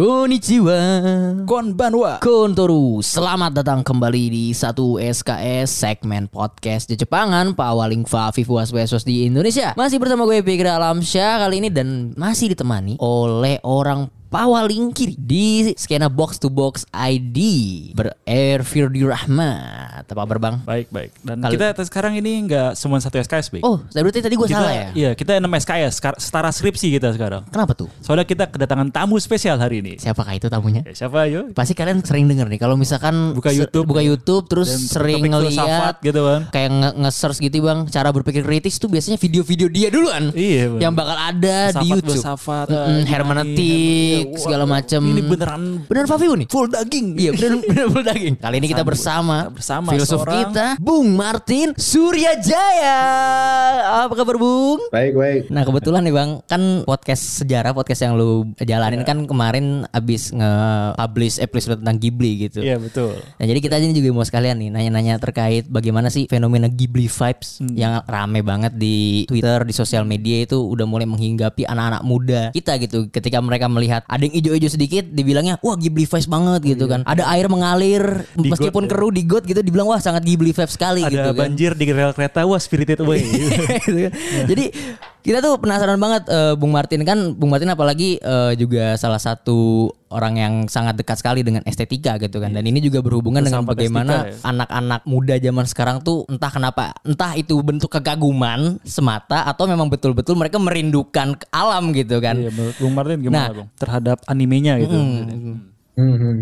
Konnichiwa. Konbanwa. Kontoru Selamat datang kembali di satu SKS segmen podcast di Jepangan Pak Waling Vivuas Wesos di Indonesia. Masih bersama gue Fikri Alamsyah kali ini dan masih ditemani oleh orang pawaling kiri di skena box to box ID ber Air Firdi Rahmat apa kabar bang? Baik, baik. Dan Kali- kita sekarang ini nggak semua satu SKS, Bik. Oh berarti tadi gue salah ya? Iya, kita 6 SKS, setara skripsi kita sekarang. Kenapa tuh? Soalnya kita kedatangan tamu spesial hari ini. Siapakah itu tamunya? Ya, siapa ayo? Pasti kalian sering denger nih kalau misalkan Buka YouTube. buka YouTube terus sering ngeliat gitu kan. kayak nge- nge-search gitu bang cara berpikir kritis tuh biasanya video-video dia duluan Iya, Bang. yang bakal ada di Filsafat, YouTube Mm-mm, eh, hermeneutik gimana, segala wah, macem ini beneran bener Faviu nih full daging. iya bener, bener full daging kali ini kita Bersama- bersama bersama filsuf seorang- kita Bung Martin Suryajaya apa kabar Bung Baik, baik. Nah kebetulan nih bang kan podcast sejarah podcast yang lu jalanin kan kemarin abis nge-publish episode tentang Ghibli gitu. Iya, betul. Nah jadi kita aja juga mau sekalian nih nanya-nanya terkait bagaimana sih fenomena Ghibli vibes Hmm. yang rame banget di Twitter, di sosial media itu udah mulai menghinggapi anak-anak muda kita gitu. Ketika mereka melihat ada yang ijo-ijo sedikit dibilangnya wah Ghibli vibes banget gitu kan. Ada air mengalir Oh, Di meskipun got, ya. keruh di got gitu dibilang wah sangat Ghibli vibes sekali Ada gitu kan. banjir di rel kereta, wah spirited away. Gitu kan. Jadi kita tuh penasaran banget eh, Bung Martin kan Bung Martin apalagi eh, juga salah satu orang yang sangat dekat sekali dengan estetika gitu kan dan ini juga berhubungan dengan Filsafat bagaimana estetika ya. anak-anak muda zaman sekarang tuh entah kenapa entah itu bentuk kekaguman semata atau memang betul-betul mereka merindukan ke alam gitu kan. Iya, Bung Martin gimana, Nah. Bung? Terhadap animenya gitu. Hmm, hmm.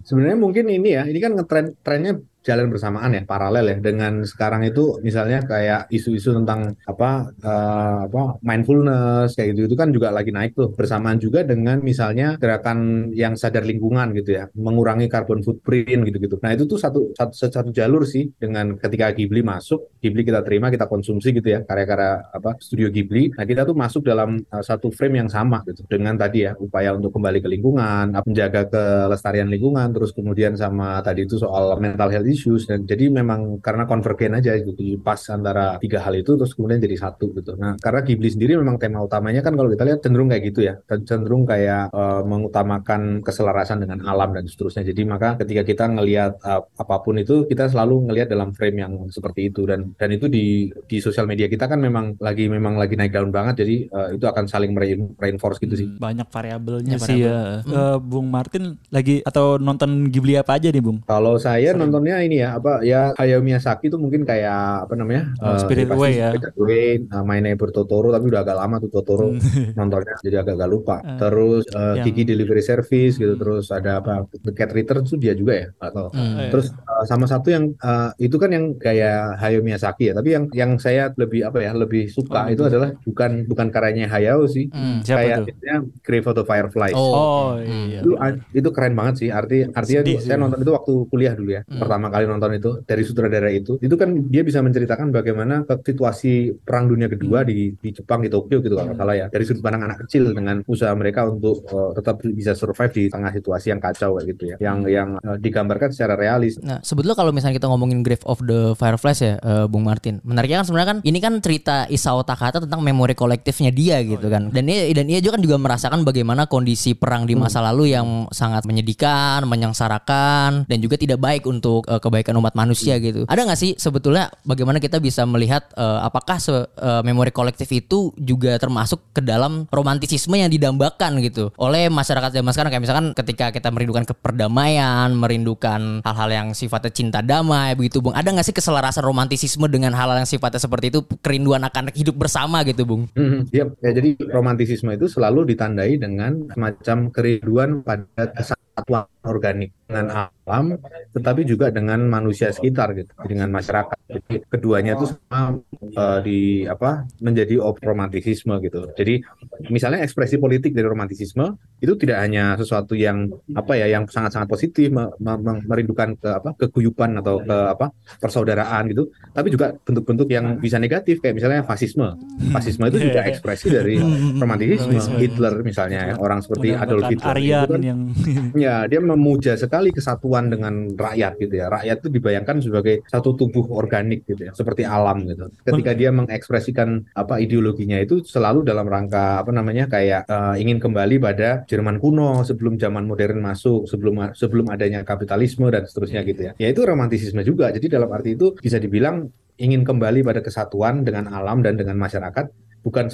Sebenarnya mungkin ini ya, ini kan ngetren trennya jalan bersamaan ya, paralel ya. Dengan sekarang itu misalnya kayak isu-isu tentang apa eh, apa mindfulness kayak gitu itu kan juga lagi naik tuh. Bersamaan juga dengan misalnya gerakan yang sadar lingkungan gitu ya, mengurangi carbon footprint gitu-gitu. Nah, itu tuh satu satu satu jalur sih. Dengan ketika Ghibli masuk, Ghibli kita terima, kita konsumsi gitu ya, karya-karya apa studio Ghibli. Nah, kita tuh masuk dalam uh, satu frame yang sama gitu. Dengan tadi ya upaya untuk kembali ke lingkungan, uh, menjaga kelestarian lingkungan, terus kemudian sama tadi itu soal mental health issues dan jadi memang karena konvergen aja gitu di pas antara tiga hal itu terus kemudian jadi satu gitu. Nah, karena Ghibli sendiri memang tema utamanya kan kalau kita lihat cenderung kayak gitu ya, cenderung kayak uh, mengutamakan keselarasan dengan alam dan seterusnya. Jadi maka ketika kita ngelihat uh, apa pun itu kita selalu ngelihat dalam frame yang seperti itu dan dan itu di di sosial media kita kan memang lagi memang lagi naik daun banget jadi uh, itu akan saling merein- reinforce gitu sih. Banyak variabelnya Banyak sih ya. Eh, Bung Martin lagi atau nonton Ghibli apa aja nih, Bung? Kalau saya nontonnya ini ya apa ya Hayao Miyazaki itu mungkin kayak apa namanya Oh, Spirited pasti Away ya. Spirited Away, uh, My Neighbor Totoro tapi udah agak lama tuh Totoro nontonnya jadi agak-agak lupa. Terus uh, Hmm. yang- Kiki Delivery Service gitu terus ada apa The Cat Returns itu dia juga ya atau Hmm. terus uh, sama satu yang uh, itu kan yang kayak Hayao Miyazaki ya tapi yang yang saya lebih apa ya lebih suka Oh, itu adalah bukan bukan karyanya Hayao sih Hmm. Siapa kayak Grave of the Fireflies. Oh. Oh, iya. Itu, itu keren banget sih. Arti artinya Sedih tuh, sih. saya nonton itu waktu kuliah dulu ya. Pertama kali nonton itu dari sutradara itu. Itu kan dia bisa menceritakan bagaimana ke situasi Perang Dunia Kedua di di Jepang di Tokyo gitu kalau nggak salah ya. Dari sudut pandang anak kecil dengan usaha mereka untuk uh, tetap bisa survive di tengah situasi yang kacau kayak gitu ya. Yang yang uh, digambarkan secara realis. Nah, sebetulnya kalau misalnya kita ngomongin Grave of the Fireflies ya, eh, Bung Martin. Menariknya kan sebenarnya kan ini kan cerita Isao Takahata tentang memori kolektifnya dia gitu kan. Dan dia dan ia juga kan juga merasakan bagaimana kondisi perang di masa lalu yang sangat menyedihkan, menyengsarakan dan juga tidak baik untuk kebaikan umat manusia gitu. Ada nggak sih sebetulnya bagaimana kita bisa melihat eh, apakah se- eh, memori kolektif itu juga termasuk ke dalam romantisisme yang didambakan gitu oleh masyarakat zaman sekarang kayak misalkan ketika kita merindukan keperdamaian, merindukan hal-hal yang sifatnya cinta damai begitu Bung. Ada nggak sih keselarasan romantisisme dengan hal-hal yang sifatnya seperti itu kerinduan akan hidup bersama gitu Bung? Mhm, Iya, ya, jadi romantisisme itu selalu ditandai dengan semacam kerinduan pada kesatuan organik dengan alam, tetapi juga dengan manusia sekitar gitu, dengan masyarakat. Jadi keduanya itu sama uh, di apa menjadi romantisisme gitu. Jadi misalnya ekspresi politik dari romantisisme itu tidak hanya sesuatu yang apa ya yang sangat-sangat positif merindukan ke apa keguyupan atau ke apa persaudaraan gitu, tapi juga bentuk-bentuk yang bisa negatif kayak misalnya fasisme. Fasisme itu juga ekspresi dari romantisisme. Hitler misalnya orang seperti Adolf Hitler itu kan, yang ya dia memuja sekali kesatuan dengan rakyat gitu ya. Rakyat itu dibayangkan sebagai satu tubuh organik gitu ya, seperti alam gitu. Ketika dia mengekspresikan apa ideologinya itu selalu dalam rangka apa namanya kayak uh, ingin kembali pada Jerman kuno sebelum zaman modern masuk, sebelum sebelum adanya kapitalisme dan seterusnya gitu ya. Ya itu romantisisme juga. Jadi dalam arti itu bisa dibilang ingin kembali pada kesatuan dengan alam dan dengan masyarakat bukan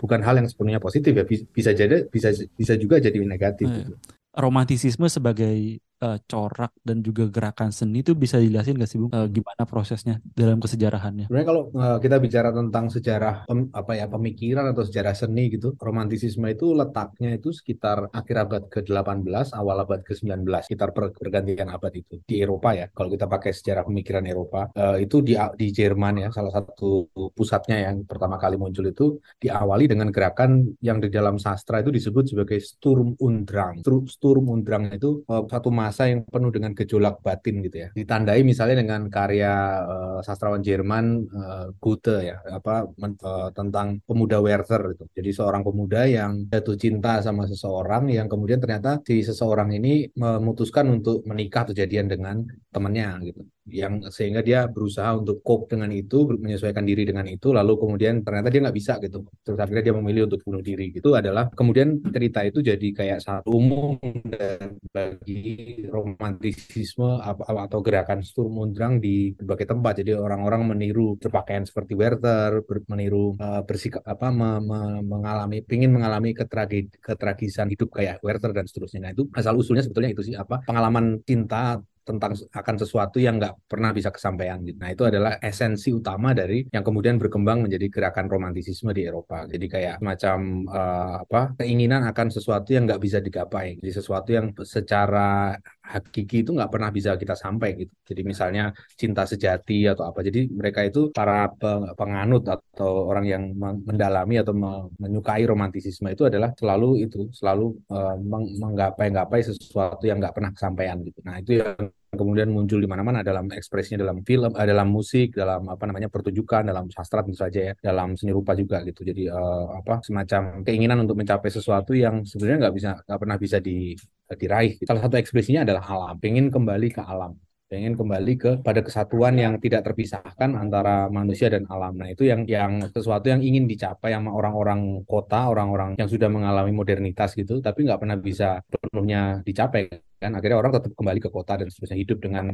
bukan hal yang sepenuhnya positif ya bisa jadi bisa bisa juga jadi negatif. Nah, gitu. Romantisisme sebagai uh, corak dan juga gerakan seni itu bisa dijelasin nggak sih Bung uh, gimana prosesnya dalam kesejarahannya? Sebenarnya kalau uh, kita bicara tentang sejarah pem, apa ya pemikiran atau sejarah seni gitu, romantisisme itu letaknya itu sekitar akhir abad ke-18 awal abad ke-19, sekitar pergantian abad itu di Eropa ya. Kalau kita pakai sejarah pemikiran Eropa uh, itu di di Jerman ya salah satu pusatnya yang pertama kali muncul itu diawali dengan gerakan yang di dalam sastra itu disebut sebagai Sturm und Drang. Sturm und Drang itu uh, satu masa yang penuh dengan gejolak batin gitu ya. Ditandai misalnya dengan karya uh, sastrawan Jerman uh, Goethe ya, apa men, uh, tentang pemuda Werther itu. Jadi seorang pemuda yang jatuh cinta sama seseorang yang kemudian ternyata si seseorang ini memutuskan untuk menikah atau jadian dengan temannya gitu yang sehingga dia berusaha untuk cope dengan itu menyesuaikan diri dengan itu lalu kemudian ternyata dia nggak bisa gitu terus akhirnya dia memilih untuk bunuh diri gitu adalah kemudian cerita itu jadi kayak satu umum dan bagi romantisisme atau gerakan Sturm und Drang di berbagai tempat. Jadi orang-orang meniru berpakaian seperti Werther meniru uh, bersikap apa me, me, mengalami ingin mengalami ketragi, ketragisan hidup kayak Werther dan seterusnya. Nah itu asal usulnya sebetulnya itu sih apa pengalaman cinta tentang akan sesuatu yang nggak pernah bisa kesampaian gitu. Nah itu adalah esensi utama dari yang kemudian berkembang menjadi gerakan romantisisme di Eropa. Jadi kayak macam uh, apa keinginan akan sesuatu yang nggak bisa digapai. Jadi sesuatu yang secara hakiki itu nggak pernah bisa kita sampai gitu. Jadi misalnya cinta sejati atau apa. Jadi mereka itu para penganut atau orang yang mendalami atau menyukai romantisisme itu adalah selalu itu selalu uh, menggapai-gapai sesuatu yang nggak pernah kesampaian gitu. Nah itu yang kemudian muncul di mana-mana dalam ekspresinya dalam film, uh, dalam musik, dalam apa namanya pertunjukan, dalam sastra tentu saja ya, dalam seni rupa juga gitu. Jadi uh, apa semacam keinginan untuk mencapai sesuatu yang sebenarnya nggak bisa nggak pernah bisa di diraih. Salah satu ekspresinya adalah alam, pengen kembali ke alam pengen kembali ke pada kesatuan yang tidak terpisahkan antara manusia dan alam. Nah, itu yang yang sesuatu yang ingin dicapai sama orang-orang kota, orang-orang yang sudah mengalami modernitas gitu, tapi nggak pernah bisa penuhnya dicapai kan akhirnya orang tetap kembali ke kota dan seterusnya hidup dengan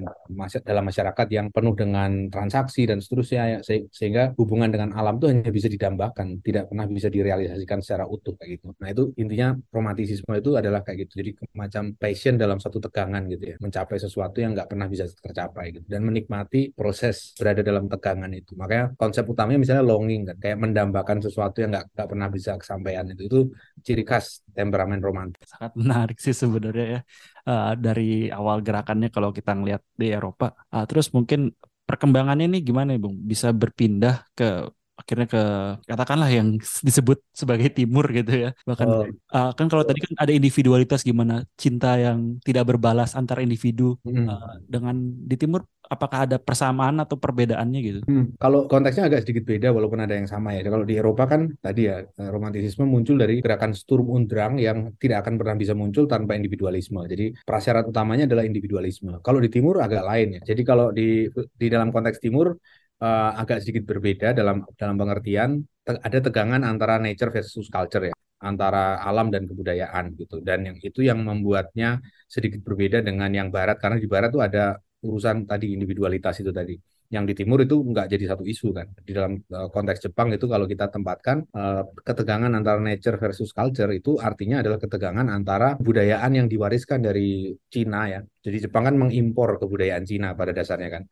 dalam masyarakat yang penuh dengan transaksi dan seterusnya ya, sehingga hubungan dengan alam itu hanya bisa didambakan tidak pernah bisa direalisasikan secara utuh kayak gitu. Nah itu intinya romantisisme itu adalah kayak gitu. Jadi macam passion dalam satu tegangan gitu ya mencapai sesuatu yang nggak pernah bisa tercapai gitu dan menikmati proses berada dalam tegangan itu. Makanya konsep utamanya misalnya longing kan kayak mendambakan sesuatu yang nggak nggak pernah bisa kesampaian itu. Itu ciri khas temperamen romantis. Sangat menarik sih sebenarnya ya uh, dari awal gerakannya kalau kita ngelihat di Eropa. Uh, terus mungkin perkembangannya ini gimana ya, Bung? Bisa berpindah ke akhirnya ke katakanlah yang disebut sebagai timur gitu ya bahkan oh. uh, kan kalau tadi kan ada individualitas gimana cinta yang tidak berbalas antara individu hmm. uh, dengan di timur apakah ada persamaan atau perbedaannya gitu? Hmm, kalau konteksnya agak sedikit beda walaupun ada yang sama ya. Kalau di Eropa kan tadi ya eh, romantisisme muncul dari gerakan Sturm und Drang yang tidak akan pernah bisa muncul tanpa individualisme. Jadi prasyarat utamanya adalah individualisme. Kalau di timur agak lain ya. Jadi kalau di di dalam konteks timur uh, agak sedikit berbeda dalam dalam pengertian te ada tegangan antara nature versus culture ya antara alam dan kebudayaan gitu. Dan yang itu yang membuatnya sedikit berbeda dengan yang barat karena di barat tuh ada urusan tadi individualitas itu tadi. Yang di timur itu nggak jadi satu isu kan. Di dalam uh, konteks Jepang itu kalau kita tempatkan uh, ketegangan antara nature versus culture itu artinya adalah ketegangan antara budayaan yang diwariskan dari Cina ya. Jadi Jepang kan mengimpor kebudayaan Cina pada dasarnya kan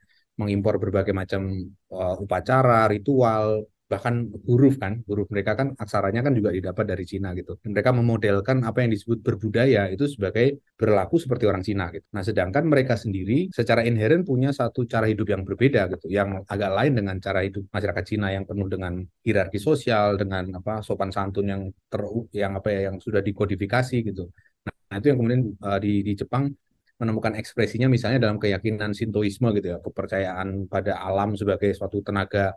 mengimpor berbagai macam uh, upacara, ritual, bahkan huruf kan. Huruf mereka kan aksaranya kan juga didapat dari Cina gitu. Mereka memodelkan apa yang disebut berbudaya itu sebagai berlaku seperti orang Cina gitu. Nah sedangkan mereka sendiri secara inheren punya satu cara hidup yang berbeda gitu yang agak lain dengan cara hidup masyarakat Cina yang penuh dengan hierarki sosial dengan apa sopan santun yang ter yang apa ya yang sudah dikodifikasi gitu. Nah itu yang kemudian uh, di di Jepang menemukan ekspresinya misalnya dalam keyakinan Sintoisme gitu ya kepercayaan pada alam sebagai suatu tenaga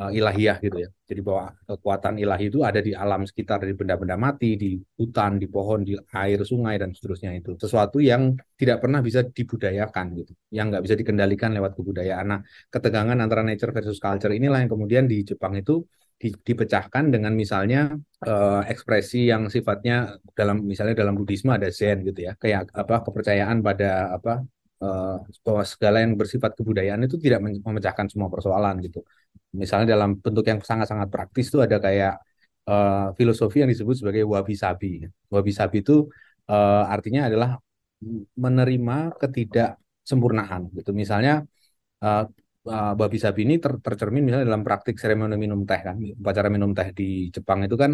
uh, ilahiyah gitu ya. Jadi bahwa kekuatan ilahi itu ada di alam sekitar, di benda-benda mati, di hutan, di pohon, di air, sungai dan seterusnya itu. Sesuatu yang tidak pernah bisa dibudayakan gitu, yang nggak bisa dikendalikan lewat kebudayaan. Nah, ketegangan antara nature versus culture inilah yang kemudian di Jepang itu dipecahkan dengan misalnya uh, ekspresi yang sifatnya dalam misalnya dalam Buddhisme ada Zen gitu ya kayak apa kepercayaan pada apa uh, bahwa segala yang bersifat kebudayaan itu tidak memecahkan semua persoalan gitu misalnya dalam bentuk yang sangat-sangat praktis itu ada kayak uh, filosofi yang disebut sebagai wabi sabi. Wabi sabi itu uh, artinya adalah menerima ketidaksempurnaan gitu. Misalnya uh, wabi sabi ini ter tercermin misalnya dalam praktik seremoni minum teh kan. Upacara minum teh di Jepang itu kan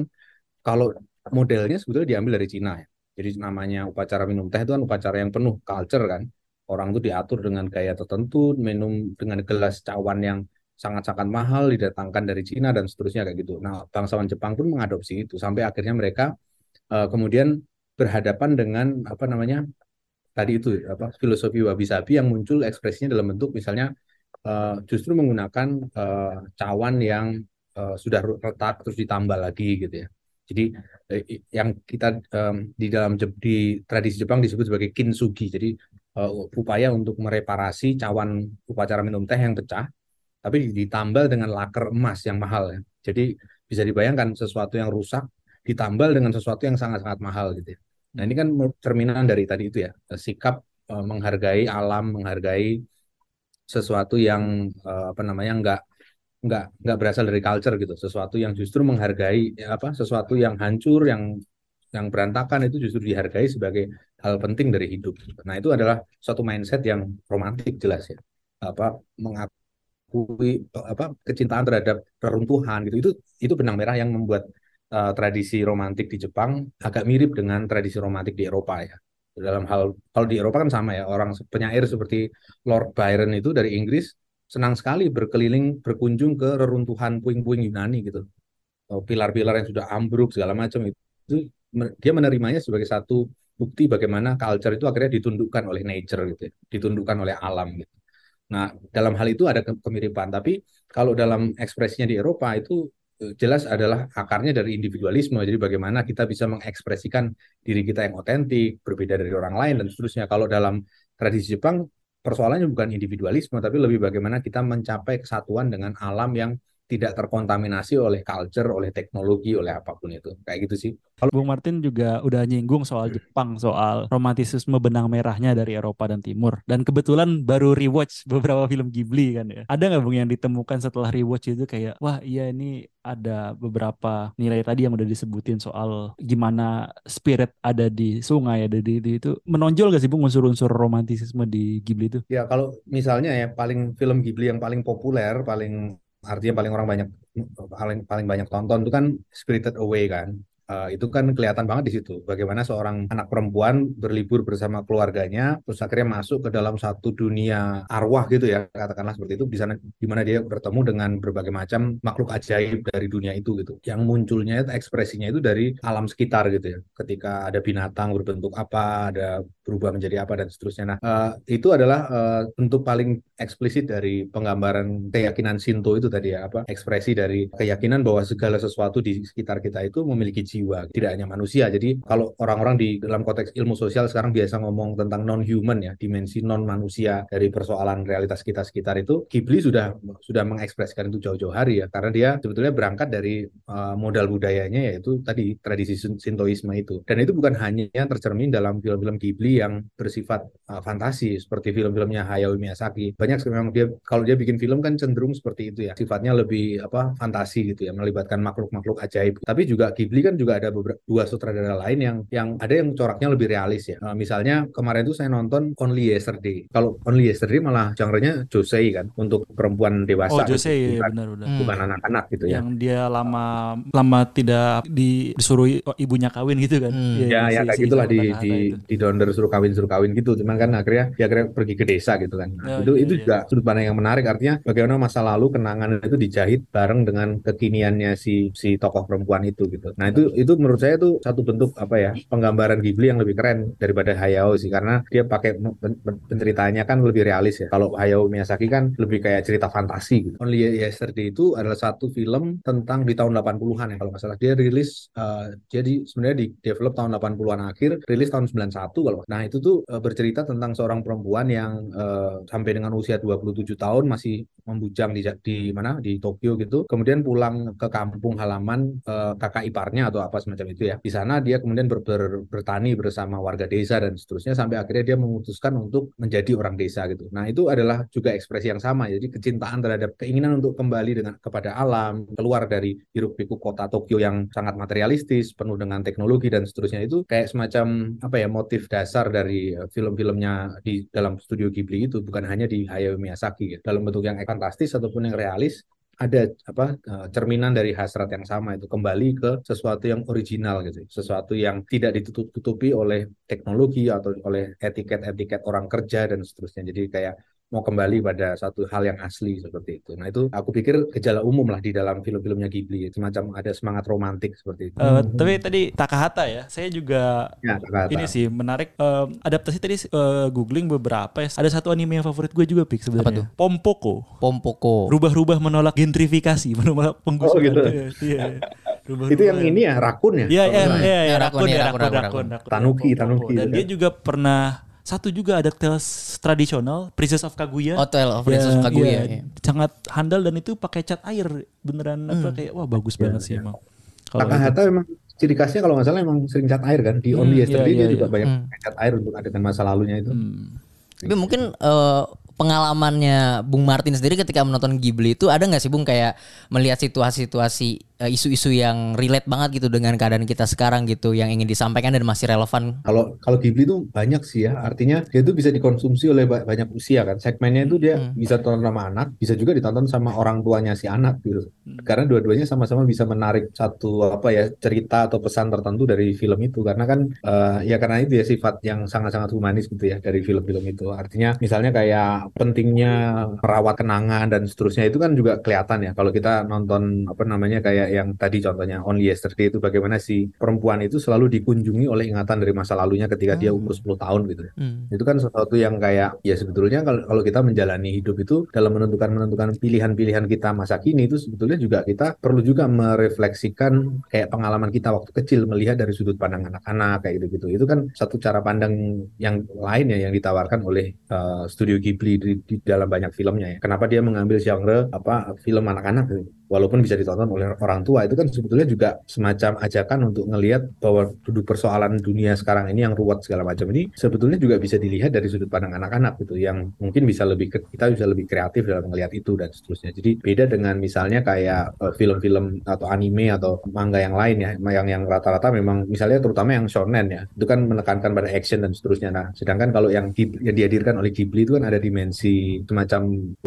kalau modelnya sebetulnya diambil dari Cina ya. Jadi namanya upacara minum teh itu kan upacara yang penuh culture kan. Orang itu diatur dengan gaya tertentu, minum dengan gelas cawan yang sangat-sangat mahal didatangkan dari Cina dan seterusnya kayak gitu. Nah, bangsawan Jepang pun mengadopsi itu sampai akhirnya mereka uh, kemudian berhadapan dengan apa namanya tadi itu apa filosofi wabi-sabi yang muncul ekspresinya dalam bentuk misalnya uh, justru menggunakan uh, cawan yang uh, sudah retak terus ditambah lagi gitu ya. Jadi yang kita um, di dalam di tradisi Jepang disebut sebagai kintsugi. Jadi uh, upaya untuk mereparasi cawan upacara minum teh yang pecah tapi ditambal dengan laker emas yang mahal ya. Jadi bisa dibayangkan sesuatu yang rusak ditambal dengan sesuatu yang sangat-sangat mahal gitu ya. Nah ini kan cerminan dari tadi itu ya sikap menghargai alam, menghargai sesuatu yang uh, apa namanya nggak nggak nggak berasal dari culture gitu, sesuatu yang justru menghargai ya, apa sesuatu yang hancur, yang yang berantakan itu justru dihargai sebagai hal penting dari hidup. Nah itu adalah suatu mindset yang romantik jelas ya, apa mengakui apa kecintaan terhadap reruntuhan gitu. Itu itu benang merah yang membuat uh, tradisi romantik di Jepang agak mirip dengan tradisi romantik di Eropa ya dalam hal kalau di Eropa kan sama ya orang penyair seperti Lord Byron itu dari Inggris senang sekali berkeliling berkunjung ke reruntuhan puing-puing Yunani gitu. Pilar-pilar yang sudah ambruk segala macam itu. Dia menerimanya sebagai satu bukti bagaimana culture itu akhirnya ditundukkan oleh nature gitu ya, ditundukkan oleh alam gitu. Nah, dalam hal itu ada kemiripan, tapi kalau dalam ekspresinya di Eropa itu jelas adalah akarnya dari individualisme. Jadi bagaimana kita bisa mengekspresikan diri kita yang otentik, berbeda dari orang lain dan seterusnya. Kalau dalam tradisi Jepang persoalannya bukan individualisme, tapi lebih bagaimana kita mencapai kesatuan dengan alam yang tidak terkontaminasi oleh culture, oleh teknologi, oleh apa pun itu. Kayak gitu sih. Kalau Bung Martin juga udah nyinggung soal Jepang, soal romantisisme benang merahnya dari Eropa dan Timur. Dan kebetulan baru rewatch beberapa film Ghibli kan ya. Ada nggak Bung yang ditemukan setelah rewatch itu kayak, wah iya ini ada beberapa nilai tadi yang udah disebutin soal gimana spirit ada di sungai, ada di, di itu. Menonjol gak sih Bung unsur-unsur romantisisme di Ghibli itu? Ya kalau misalnya ya paling film Ghibli yang paling populer, paling artinya paling orang banyak paling paling banyak tonton itu kan Spirited Away kan uh, itu kan kelihatan banget di situ bagaimana seorang anak perempuan berlibur bersama keluarganya terus akhirnya masuk ke dalam satu dunia arwah gitu ya katakanlah seperti itu di sana di mana dia bertemu dengan berbagai macam makhluk ajaib dari dunia itu gitu. Yang munculnya ekspresinya itu dari alam sekitar gitu ya. Ketika ada binatang berbentuk apa ada berubah menjadi apa dan seterusnya. Nah uh, itu adalah uh, paling eksplisit dari penggambaran keyakinan Shinto itu tadi ya apa ekspresi dari keyakinan bahwa segala sesuatu di sekitar kita itu memiliki tidak hanya manusia. Jadi kalau orang-orang di dalam konteks ilmu sosial sekarang biasa ngomong tentang non-human ya, dimensi non-manusia dari persoalan realitas kita sekitar itu, Ghibli sudah sudah mengekspresikan itu jauh-jauh hari ya, karena dia sebetulnya berangkat dari uh, modal budayanya yaitu tadi tradisi Sintoisme itu. Dan itu bukan hanya tercermin dalam film-film Ghibli yang bersifat uh, fantasi seperti film-filmnya Hayao Miyazaki. Banyak memang dia kalau dia bikin film kan cenderung seperti itu ya, sifatnya lebih apa fantasi gitu ya, melibatkan makhluk-makhluk ajaib. Tapi juga Ghibli kan juga juga ada beberapa dua sutradara lain yang yang ada yang coraknya lebih realis ya. Uh, misalnya kemarin itu saya nonton Only Yesterday. Kalau Only Yesterday malah genre-nya josei kan untuk perempuan dewasa. Oh, Jose gitu. ya bukan, benar benar. Hmm. bukan anak-anak gitu ya. Yang dia lama lama tidak di- disuruh ibunya kawin gitu kan. Hmm. Iya, ya si- ya kayak si gitulah di Isao di itu. di donder suruh kawin suruh kawin gitu cuman kan akhirnya dia akhirnya pergi ke desa gitu kan Nah, Ya, itu iya, itu iya. juga sudut pandang yang menarik artinya bagaimana masa lalu kenangan itu dijahit bareng dengan kekiniannya si si tokoh perempuan itu gitu nah itu itu menurut saya itu satu bentuk apa ya penggambaran Ghibli yang lebih keren daripada Hayao sih. Karena dia pakai pen- pen- penceritaannya kan lebih realis ya. Kalau Hayao Miyazaki kan lebih kayak cerita fantasi gitu. Only Yesterday itu adalah satu film tentang di tahun 80-an ya kalau nggak salah. Dia rilis eh, jadi sebenarnya di develop tahun 80-an akhir rilis tahun 91 kalau nah itu tuh eh, bercerita tentang seorang perempuan yang eh, sampai dengan usia 27 tahun masih membujang di di mana di Tokyo gitu. Kemudian pulang ke kampung halaman eh, kakak iparnya atau apa semacam itu ya. Di sana dia kemudian ber- ber- bertani bersama warga desa dan seterusnya sampai akhirnya dia memutuskan untuk menjadi orang desa gitu. Nah itu adalah juga ekspresi yang sama. Jadi kecintaan terhadap keinginan untuk kembali dengan kepada alam keluar dari hiruk pikuk kota Tokyo yang sangat materialistis penuh dengan teknologi dan seterusnya itu kayak semacam apa ya motif dasar dari eh, film-filmnya di dalam studio Ghibli itu. Bukan hanya di Hayao Miyazaki gitu. dalam bentuk yang fantastis ataupun yang realis ada apa eh, cerminan dari hasrat yang sama itu kembali ke sesuatu yang original gitu sesuatu yang tidak ditutup-tutupi oleh teknologi atau oleh etiket-etiket orang kerja dan seterusnya. Jadi kayak mau kembali pada satu hal yang asli seperti itu. Nah itu aku pikir gejala umum lah di dalam film-filmnya Ghibli, semacam ada semangat romantik seperti itu. Eh, tapi tadi Takahata ya, saya juga Ya, kata. ini sih menarik eh, adaptasi tadi eh, googling beberapa ya. Ada satu anime yang favorit gue juga pik sebenarnya. Pompoko. Pompoko. Rubah-rubah menolak gentrifikasi, menolak penggusuran. Oh, gitu. Iya, iya. Rubah-rubah. itu yang ini ya rakun ya? Iya, iya, nggak salah. iya, iya, Ya, rakun, rakun, ya, ya, rakun, rakun, rakun, rakun. rakun. Tanuki, Pompoko. Tanuki, Dan kan. dia juga pernah satu juga ada tales tradisional Princess of Kaguya. Hotel of Princess of Ya, Kaguya. iya, iya. sangat handal dan itu pakai cat air beneran apa kayak wah bagus Iya, banget sih iya. emang. Kalau. Takahata memang ciri khasnya kalau nggak salah emang sering cat air kan di Hmm, Only iya, Yesterday iya, dia juga iya. banyak Hmm. pakai cat air untuk adegan masa lalunya itu. Hmm. Tapi mungkin eh, pengalamannya Bung Martin sendiri ketika menonton Ghibli itu ada nggak sih Bung kayak melihat situasi-situasi isu-isu yang relate banget gitu dengan keadaan kita sekarang gitu yang ingin disampaikan dan masih relevan. Kalau kalau Ghibli itu banyak sih ya, artinya dia itu bisa dikonsumsi oleh ba- banyak usia kan. Segmennya itu dia Hmm. bisa ditonton sama anak, bisa juga ditonton sama orang tuanya si anak gitu. Hmm. Karena dua-duanya sama-sama bisa menarik satu apa ya cerita atau pesan tertentu dari film itu. Karena kan eh, ya karena itu ya sifat yang sangat-sangat humanis gitu ya dari film-film itu. Artinya misalnya kayak pentingnya merawat kenangan dan seterusnya itu kan juga kelihatan ya. Kalau kita nonton apa namanya kayak yang tadi contohnya Only Yesterday itu bagaimana si perempuan itu selalu dikunjungi oleh ingatan dari masa lalunya ketika dia Hmm. umur 10 tahun gitu. Hmm. Itu kan sesuatu yang kayak ya sebetulnya kalau kalau kita menjalani hidup itu dalam menentukan menentukan pilihan-pilihan kita masa kini itu sebetulnya juga kita perlu juga merefleksikan kayak pengalaman kita waktu kecil melihat dari sudut pandang anak-anak kayak gitu-gitu. Itu kan satu cara pandang yang lain ya yang ditawarkan oleh uh, studio Ghibli di, di dalam banyak filmnya ya. Kenapa dia mengambil genre apa film anak-anak gitu. Walaupun bisa ditonton oleh orang tua itu kan sebetulnya juga semacam ajakan untuk ngelihat bahwa duduk persoalan dunia sekarang ini yang ruwet segala macam ini sebetulnya juga bisa dilihat dari sudut pandang anak-anak gitu yang mungkin bisa lebih kita bisa lebih kreatif dalam melihat itu dan seterusnya. Jadi beda dengan misalnya kayak eh, film-film atau anime atau manga yang lain ya yang yang rata-rata memang misalnya terutama yang shonen ya itu kan menekankan pada action dan seterusnya. Nah, sedangkan kalau yang yang dihadirkan oleh Ghibli itu kan ada dimensi semacam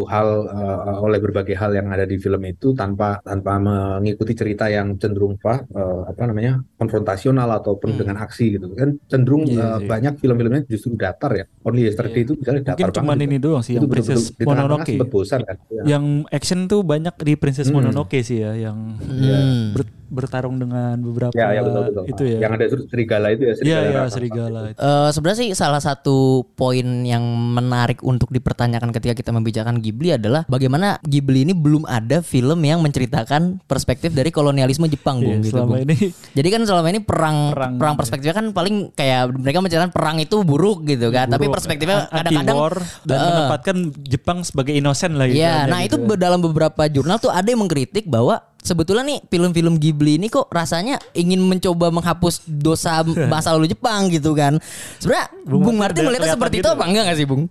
hal eh, oleh berbagai hal yang ada di film itu tanpa tanpa mengikuti cerita yang cenderung apa eh, apa namanya konfrontasional atau penuh Hmm. dengan aksi gitu kan cenderung Iya eh, sih. banyak film-filmnya justru datar ya Only Yesterday Iya. itu misalnya datar Mungkin cuman ini doang sih itu yang Princess Mononoke. bosan kan Ya. Yang action tuh banyak di Princess Hmm. Mononoke sih ya yang Hmm. ber- bertarung dengan beberapa ya ya betul betul itu ya. yang ada serigala itu ya Iya serigala iya raksasa serigala. itu. itu. Eh, sebenarnya sih salah satu poin yang menarik untuk dipertanyakan ketika kita membicarakan Ghibli adalah bagaimana Ghibli ini belum ada film yang menceritakan perspektif dari kolonialisme Jepang, Iya, Bung gitu, selama Bung. ini Jadi kan selama ini perang Perang, perang, ya. perspektifnya kan paling kayak mereka menceritakan perang itu buruk gitu kan. Tapi buruk, perspektifnya anti kadang-kadang dan menempatkan Jepang sebagai innocent lah Iya, istilahnya nah gitu itu kan. dalam beberapa jurnal tuh ada yang mengkritik bahwa sebetulnya nih film-film Ghibli ini kok rasanya ingin mencoba menghapus dosa masa lalu Jepang gitu kan. Sebenarnya Bung Bung, Martin melihatnya seperti gitu itu ya? apa enggak gak sih Bung?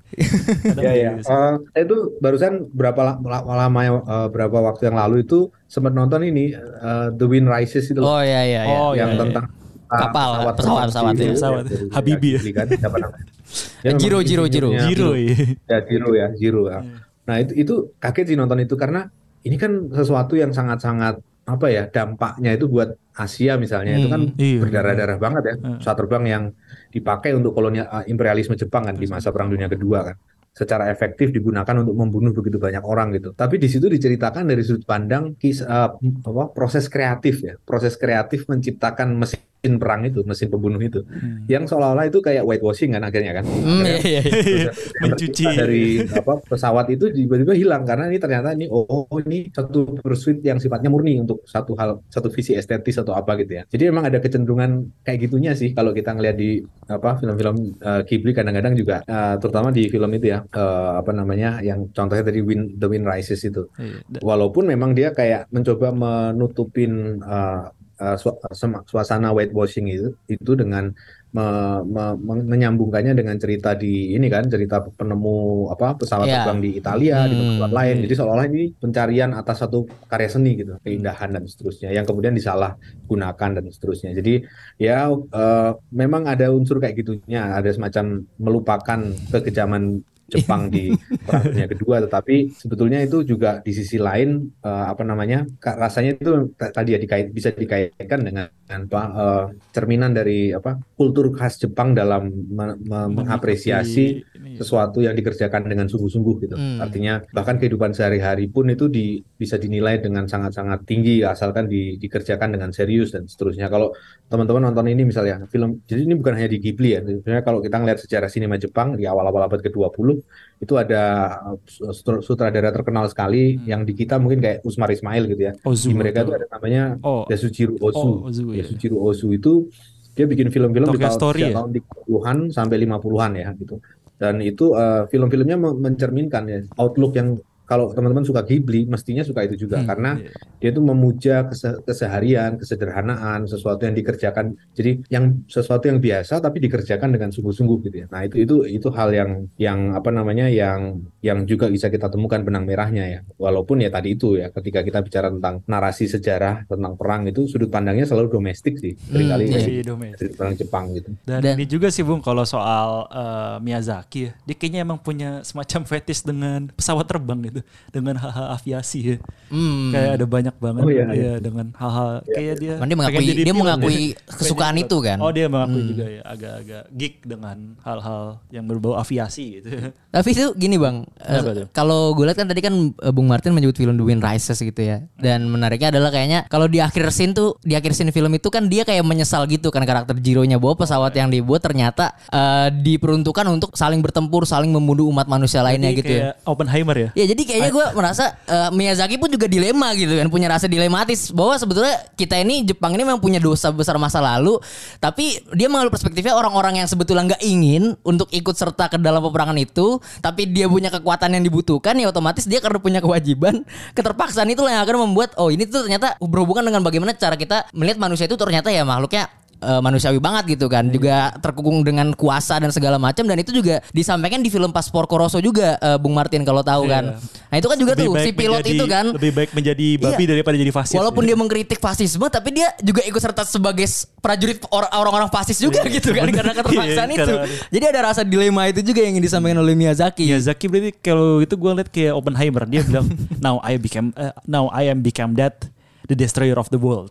Ya ya. Eh, saya itu barusan berapa la- la- lama ya, eh, berapa waktu yang lalu itu sempat nonton ini eh, The Wind Rises itu loh, Oh iya iya iya. Oh, yang iya, iya. tentang ah, Kapal, pesawat, pesawat, di- iya. Pesawat. dari Habibie ya. Ghibli kan, siapa namanya? Dia Jiro, Jiro, Jiro. Zero ya. ya Zero ya Zero ya. Nah itu itu kaget sih nonton itu karena ini kan sesuatu yang sangat-sangat apa ya dampaknya itu buat Asia misalnya itu kan Hmm, iya. berdarah-darah banget ya Hmm. pesawat terbang yang dipakai untuk kolonial eh, imperialisme Jepang kan di masa Perang Dunia Kedua kan secara efektif digunakan untuk membunuh begitu banyak orang gitu. Tapi di situ diceritakan dari sudut pandang kis, eh, apa, proses kreatif ya, proses kreatif menciptakan mesin perang itu, mesin pembunuh itu, Hmm. yang seolah-olah itu kayak whitewashing kan akhirnya kan. Hmm, iya, iya, iya. Mencuci. dari apa pesawat itu tiba-tiba hilang karena ini ternyata ini oh ini satu pursuit yang sifatnya murni untuk satu hal satu visi estetis atau apa gitu ya. Jadi memang ada kecenderungan kayak gitunya sih kalau kita ngelihat di apa film-film eh, Ghibli kadang-kadang juga eh, terutama di film itu ya eh, apa namanya yang contohnya tadi Wind, The Wind Rises itu. Iya. Da- Walaupun memang dia kayak mencoba menutupin uh, uh, suasana whitewashing itu itu dengan me- me- me- menyambungkannya dengan cerita di ini kan cerita penemu apa pesawat Iya. terbang di Italia di Hmm, tempat lain. Jadi seolah-olah ini pencarian atas satu karya seni gitu, keindahan dan seterusnya yang kemudian disalahgunakan dan seterusnya. Jadi ya uh, memang ada unsur kayak gitunya, ada semacam melupakan kekejaman Jepang di Perang Dunia Kedua, tetapi sebetulnya itu juga di sisi lain eh, apa namanya rasanya itu ta- tadi ya dikait bisa dikaitkan dengan apa eh, cerminan dari apa kultur khas Jepang dalam me- me- mengapresiasi Ini- sesuatu yang dikerjakan dengan sungguh-sungguh gitu. Hmm. Artinya bahkan kehidupan sehari-hari pun itu di, bisa dinilai dengan sangat-sangat tinggi asalkan di- dikerjakan dengan serius dan seterusnya. Kalau teman-teman nonton ini misalnya film, jadi ini bukan hanya di Ghibli ya. Sebenarnya kalau kita ngelihat sejarah sinema Jepang di awal-awal abad ke-20 itu ada uh, sut- sutradara terkenal sekali Hmm. yang di kita mungkin kayak Usmar Ismail gitu ya. Ozu. Di mereka itu ada namanya Oh, Yasujiro Ozu. oh, Ozu ya. Yasujiro Ozu itu dia bikin film-film di tahun, Story ya? tahun 30-an sampai 50-an ya gitu. Dan itu eh, film-filmnya men- mencerminkan ya outlook yang kalau teman-teman suka Ghibli mestinya suka itu juga Hmm, karena iya. dia itu memuja kese- keseharian, kesederhanaan, sesuatu yang dikerjakan. Jadi yang sesuatu yang biasa tapi dikerjakan dengan sungguh-sungguh gitu ya. Nah, itu itu itu hal yang yang apa namanya yang yang juga bisa kita temukan benang merahnya ya. Walaupun ya tadi itu ya ketika kita bicara tentang narasi sejarah tentang perang itu sudut pandangnya selalu domestik sih. Seringkali iya. dari Masih domestik. perang Jepang gitu. Dan, Dan- ini juga sih Bung kalau soal eh, Miyazaki ya. Dia kayaknya emang punya semacam fetish dengan pesawat terbang gitu. Dengan hal-hal aviasi ya. Hmm. Kayak ada banyak banget Oh, iya, ya, iya. dengan hal-hal kayak dia Kan dia mengakui dia pilot mengakui ya. kesukaan itu kan. Oh dia mengakui Hmm. juga ya agak-agak geek dengan hal-hal yang berbau aviasi gitu. Tapi itu gini bang, eh, kalau gue lihat kan tadi kan eh, Bung Martin menyebut film The Wind Rises gitu ya. Dan menariknya adalah kayaknya kalau di akhir scene tuh, di akhir scene film itu kan dia kayak menyesal gitu kan karakter Jiro-nya bahwa pesawat yang dibuat ternyata eh, diperuntukkan untuk saling bertempur, saling membunuh umat manusia lainnya Jadi gitu ya. kayak Oppenheimer ya. Ya jadi kayaknya gue merasa eh, Miyazaki pun juga dilema gitu kan punya rasa dilematis. Bahwa sebetulnya kita ini Jepang ini memang punya dosa besar masa lalu tapi dia mengambil perspektifnya orang-orang yang sebetulnya nggak ingin untuk ikut serta ke dalam peperangan itu tapi dia punya kekuatan yang dibutuhkan ya otomatis dia karena punya kewajiban keterpaksaan itulah yang akan membuat oh ini tuh ternyata berhubungan dengan bagaimana cara kita melihat manusia itu ternyata ya makhluknya eh, manusiawi banget gitu kan. Juga terkungkung dengan kuasa dan segala macam. Dan itu juga disampaikan di film Paspor Koroso juga eh, Bung Martin kalau tahu Iya. kan. Nah itu kan juga Lebih tuh si pilot menjadi- itu kan. lebih baik menjadi babi Iya. daripada jadi fasis. walaupun dia mengkritik fasisme tapi dia juga ikut serta sebagai prajurit or- orang-orang fasis juga Iya, gitu kan karena keterpaksaan Iya, itu. karena- jadi ada rasa dilema itu juga yang disampaikan oleh Miyazaki. Miyazaki berarti kalau itu gue liat kayak Oppenheimer. Dia bilang now I became uh, now I am become that the destroyer of the world.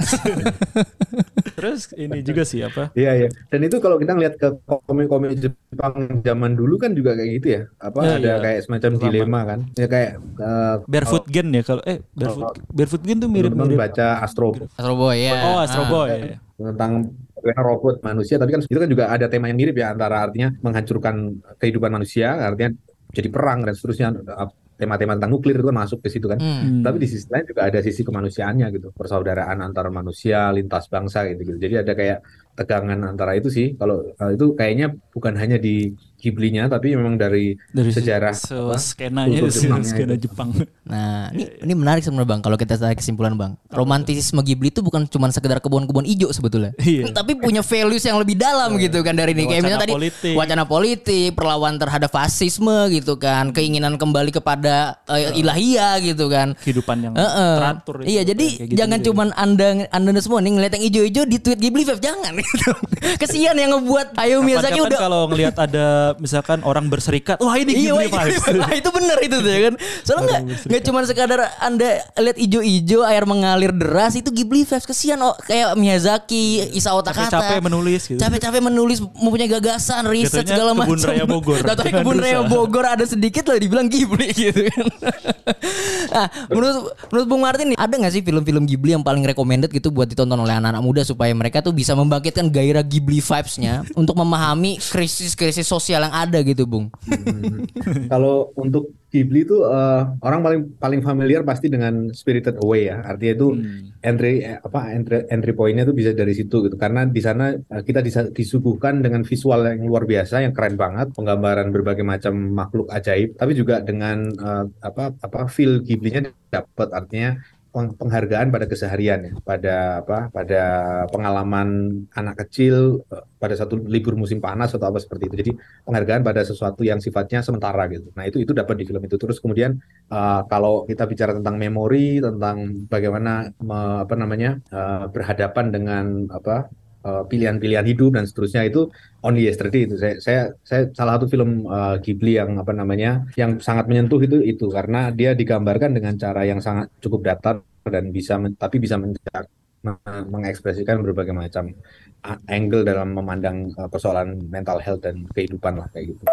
Terus ini juga sih apa? Iya iya. Dan itu kalau kita ngeliat ke komik-komik Jepang zaman dulu kan juga kayak gitu ya. Apa Ya, ada iya. kayak semacam Lama. dilema kan. Ya kayak eh, Barefoot Gen ya kalau eh Barefoot Barefoot Gen tuh mirip-mirip. baca Astro Astro Boy ya Oh Astro Ah. Boy. ya. tentang bagaimana robot manusia tapi kan itu kan juga ada tema yang mirip ya antara artinya menghancurkan kehidupan manusia artinya jadi perang dan seterusnya tema-tema tentang nuklir itu kan masuk ke situ kan. Hmm. tapi di sisi lain juga ada sisi kemanusiaannya gitu. Persaudaraan antar manusia lintas bangsa gitu gitu. Jadi ada kayak tegangan antara itu sih. Kalau eh, itu kayaknya bukan hanya di Ghibli-nya tapi memang dari, Dari sejarah se apa, skenanya, Jepangnya skena itu. Jepang. Nah, ini ini menarik sebenarnya Bang kalau kita tarik kesimpulan Bang. Romantisisme Ghibli itu bukan cuma sekedar kebun-kebun hijau sebetulnya. Iya. Tapi punya values yang lebih dalam gitu kan dari ini. Kayak misalnya tadi politik. wacana politik, perlawan terhadap fasisme gitu kan, keinginan kembali kepada eh, ilahiyah gitu kan. Kehidupan yang Heeh. teratur. itu. Iya, jadi gitu jangan gitu. cuman anda anda semua nih ngeliat yang hijau-hijau di tweet Ghibli Five jangan gitu. Kesian yang ngebuat Hayao Miyazaki udah kalau ngelihat ada misalkan orang berserikat, wah ini Iya, Ghibli wah, vibes. Nah, itu benar itu tuh ya kan. Soalnya nggak nggak cuma sekadar anda lihat ijo-ijo air mengalir deras itu Ghibli vibes kesian oh, kayak Miyazaki, Isao Takahata. Capek-capek menulis gitu. Capek-capek menulis mempunyai gagasan, riset Jatuhnya segala macam. Kebun Raya Bogor. Nah, tapi kebun raya. Bogor ada sedikit lah dibilang Ghibli gitu kan. nah, menurut menurut Bung Martin nih, ada nggak sih film-film Ghibli yang paling recommended gitu buat ditonton oleh anak-anak muda supaya mereka tuh bisa membangkitkan gairah Ghibli vibes-nya untuk memahami krisis-krisis sosial yang ada gitu, Bung. Kalau untuk Ghibli itu eh, orang paling paling familiar pasti dengan Spirited Away ya. Artinya itu entry eh, apa entry entry point-nya itu bisa dari situ gitu. Karena di sana eh, kita disuguhkan dengan visual yang luar biasa yang keren banget, penggambaran berbagai macam makhluk ajaib, tapi juga dengan eh, apa apa feel Ghibli-nya dapat artinya penghargaan pada keseharian ya, pada apa pada pengalaman anak kecil eh, pada satu libur musim panas atau apa seperti itu. Jadi penghargaan pada sesuatu yang sifatnya sementara gitu. Nah itu itu dapat di film itu. Terus kemudian uh, kalau kita bicara tentang memori, tentang bagaimana me- apa namanya uh, berhadapan dengan apa uh, pilihan-pilihan hidup dan seterusnya itu Only Yesterday itu saya saya saya salah satu film uh, Ghibli yang apa namanya yang sangat menyentuh itu itu karena dia digambarkan dengan cara yang sangat cukup datar dan bisa men- tapi bisa mengekspresikan berbagai macam angle dalam memandang uh, persoalan mental health dan kehidupan lah kayak gitu.